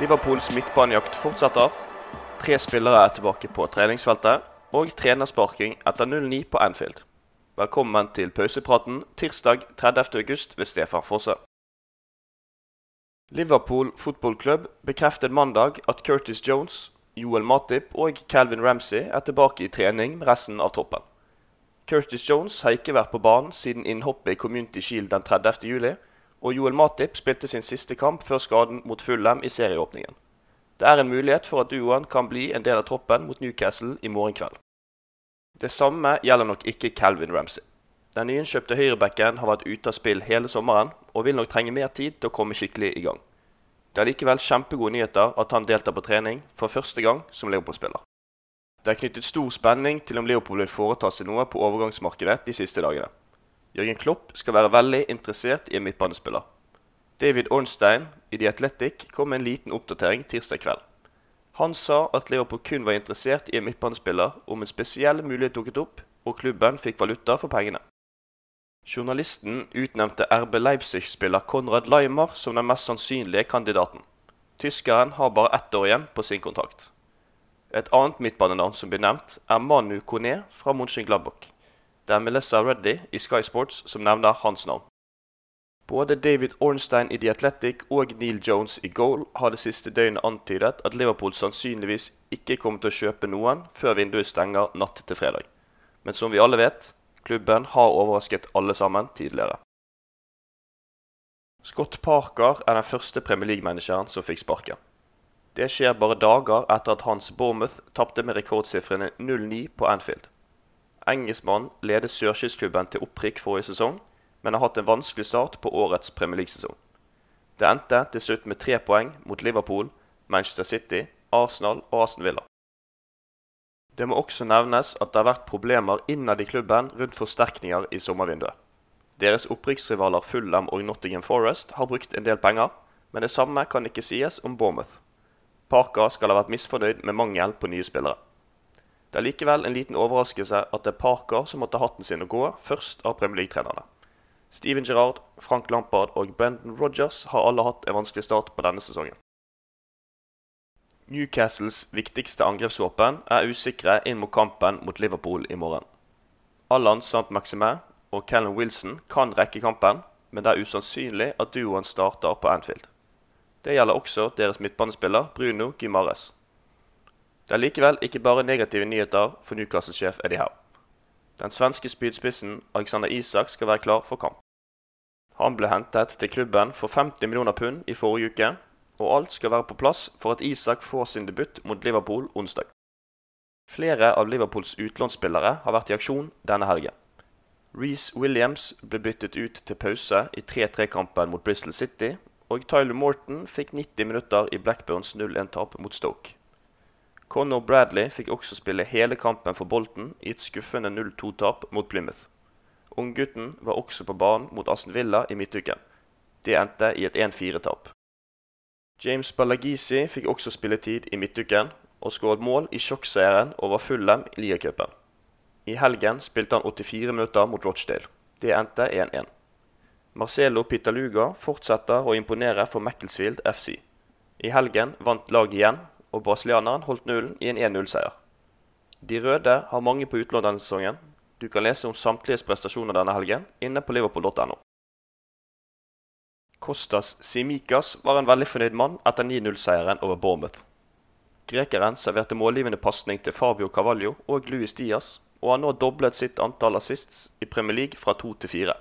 Liverpools midtbanejakt fortsetter. Tre spillere er tilbake på treningsfeltet, og trenersparking etter 0-9 på Anfield. Velkommen til pausepraten tirsdag 30. august ved Stefan Fosse. Liverpool fotballklubb bekreftet mandag at Curtis Jones, Joel Matip og Calvin Ramsey er tilbake i trening med resten av troppen. Curtis Jones har ikke vært på banen siden innhoppet i Community Shield den 30. og Joel Matip spilte sin siste kamp før skaden mot Fulham i serieåpningen. Det er en mulighet for at duoen kan bli en del av troppen mot Newcastle i morgen kveld. Det samme gjelder nok ikke Calvin Ramsey. Den nyinnkjøpte høyrebacken har vært ute av spill hele sommeren, og vil nok trenge mer tid til å komme skikkelig i gang. Det er likevel kjempegode nyheter at han deltar på trening for første gang som Leopold-spiller. Det er knyttet stor spenning til om Leopold vil foreta seg noe på overgangsmarkedet de siste dagene. Jørgen Klopp skal være veldig interessert i en midtbanespiller. David Ornstein i The Athletic kom med en liten oppdatering tirsdag kveld. Han sa at Liverpool kun var interessert i en midtbanespiller om en spesiell mulighet dukket opp, og klubben fikk valuta for pengene. Journalisten utnevnte RB Leipzig-spiller Konrad Laimer som den mest sannsynlige kandidaten. Tyskeren har bare ett år igjen på sin kontrakt. Et annet midtbanenavn som blir nevnt, er Manu Kone fra Mönchengladbach. Det er Melissa Reddy i Sky Sports som nevner hans navn. Både David Ornstein i The Athletic og Neil Jones i Goal har det siste døgnet antydet at Liverpool sannsynligvis ikke kommer til å kjøpe noen før vinduet stenger natt til fredag. Men som vi alle vet, klubben har overrasket alle sammen tidligere. Scott Parker er den første Premier League-manageren som fikk sparken. Det skjer bare dager etter at hans Bournemouth tapte med rekordsifrene 0-9 på Anfield. Engelskmannen ledet sørkystklubben til opprykk forrige sesong, men har hatt en vanskelig start på årets Premier League-sesong. Det endte til slutt med tre poeng mot Liverpool, Manchester City, Arsenal og Aston Villa. Det må også nevnes at det har vært problemer innad i klubben rundt forsterkninger i sommervinduet. Deres opprykksrivaler Fulham og Nottingham Forest har brukt en del penger, men det samme kan ikke sies om Bournemouth. Parker skal ha vært misfornøyd med mangel på nye spillere. Det er likevel en liten overraskelse at det er Parker som måtte hatten sin å gå først av Premier League-trenerne. Steven Gerrard, Frank Lampard og Brendan Rodgers har alle hatt en vanskelig start på denne sesongen. Newcastles viktigste angrepsvåpen er usikre inn mot kampen mot Liverpool i morgen. Allan samt Maximin og Callum Wilson kan rekke kampen, men det er usannsynlig at duoen starter på Anfield. Det gjelder også deres midtbanespiller Bruno Gimares. Det er likevel ikke bare negative nyheter for Newcastle-sjef Eddie Howe. Den svenske spydspissen Alexander Isak skal være klar for kamp. Han ble hentet til klubben for 50 millioner pund i forrige uke, og alt skal være på plass for at Isak får sin debut mot Liverpool onsdag. Flere av Liverpools utlånsspillere har vært i aksjon denne helgen. Reece Williams ble byttet ut til pause i 3-3-kampen mot Bristol City, og Tyler Morton fikk 90 minutter i Blackburns 0-1-tap mot Stoke. Conor Bradley fikk også spille hele kampen for Bolton i et skuffende 0-2-tap mot Plymouth. Unggutten var også på banen mot Aston Villa i midtuken. Det endte i et 1-4-tap. James Ballagisi fikk også spilletid i midtuken, og skåret mål i sjokkseieren over Fulham i Liacupen. I helgen spilte han 84 minutter mot Rochdale. Det endte 1-1. Marcelo Pitaluga fortsetter å imponere for Macclesfield FC. I helgen vant laget igjen, og brasilianeren holdt nullen i en 1-0-seier. De røde har mange på utlån denne sesongen. Du kan lese om samtliges prestasjoner denne helgen inne på liverpool.no. Kostas Simikas var en veldig fornøyd mann etter 9-0-seieren over Bournemouth. Grekeren serverte målgivende pasning til Fabio Cavallo og Luis Diaz, og har nå doblet sitt antall assists i Premier League fra to til fire.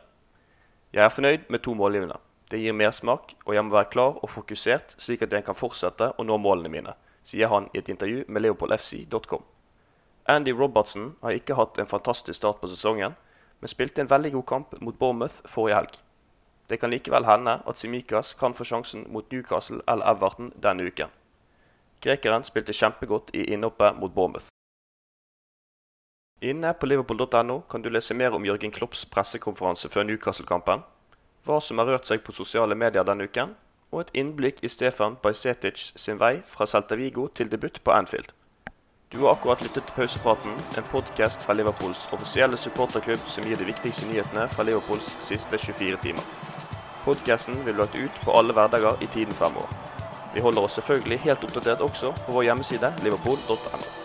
Jeg er fornøyd med to målgivende. Det gir mersmak, og jeg må være klar og fokusert, slik at jeg kan fortsette å nå målene mine, sier han i et intervju med leopoldfc.com. Andy Robertson har ikke hatt en fantastisk start på sesongen, men spilte en veldig god kamp mot Bournemouth forrige helg. Det kan likevel hende at Simikas kan få sjansen mot Newcastle eller Everton denne uken. Grekeren spilte kjempegodt i innhoppet mot Bournemouth. Inne på liverpool.no kan du lese mer om Jørgen Klopps pressekonferanse før Newcastle-kampen, hva som har rørt seg på sosiale medier denne uken, og et innblikk i Stefan Bajsetic sin vei fra Celta Vigo til debut på Anfield. Du har akkurat lyttet til Pausepraten, en podkast fra Liverpools offisielle supporterklubb som gir de viktigste nyhetene fra Liverpools siste 24 timer. Podkasten vil bli lagt ut på alle hverdager i tiden fremover. Vi holder oss selvfølgelig helt oppdatert også på vår hjemmeside liverpool.no.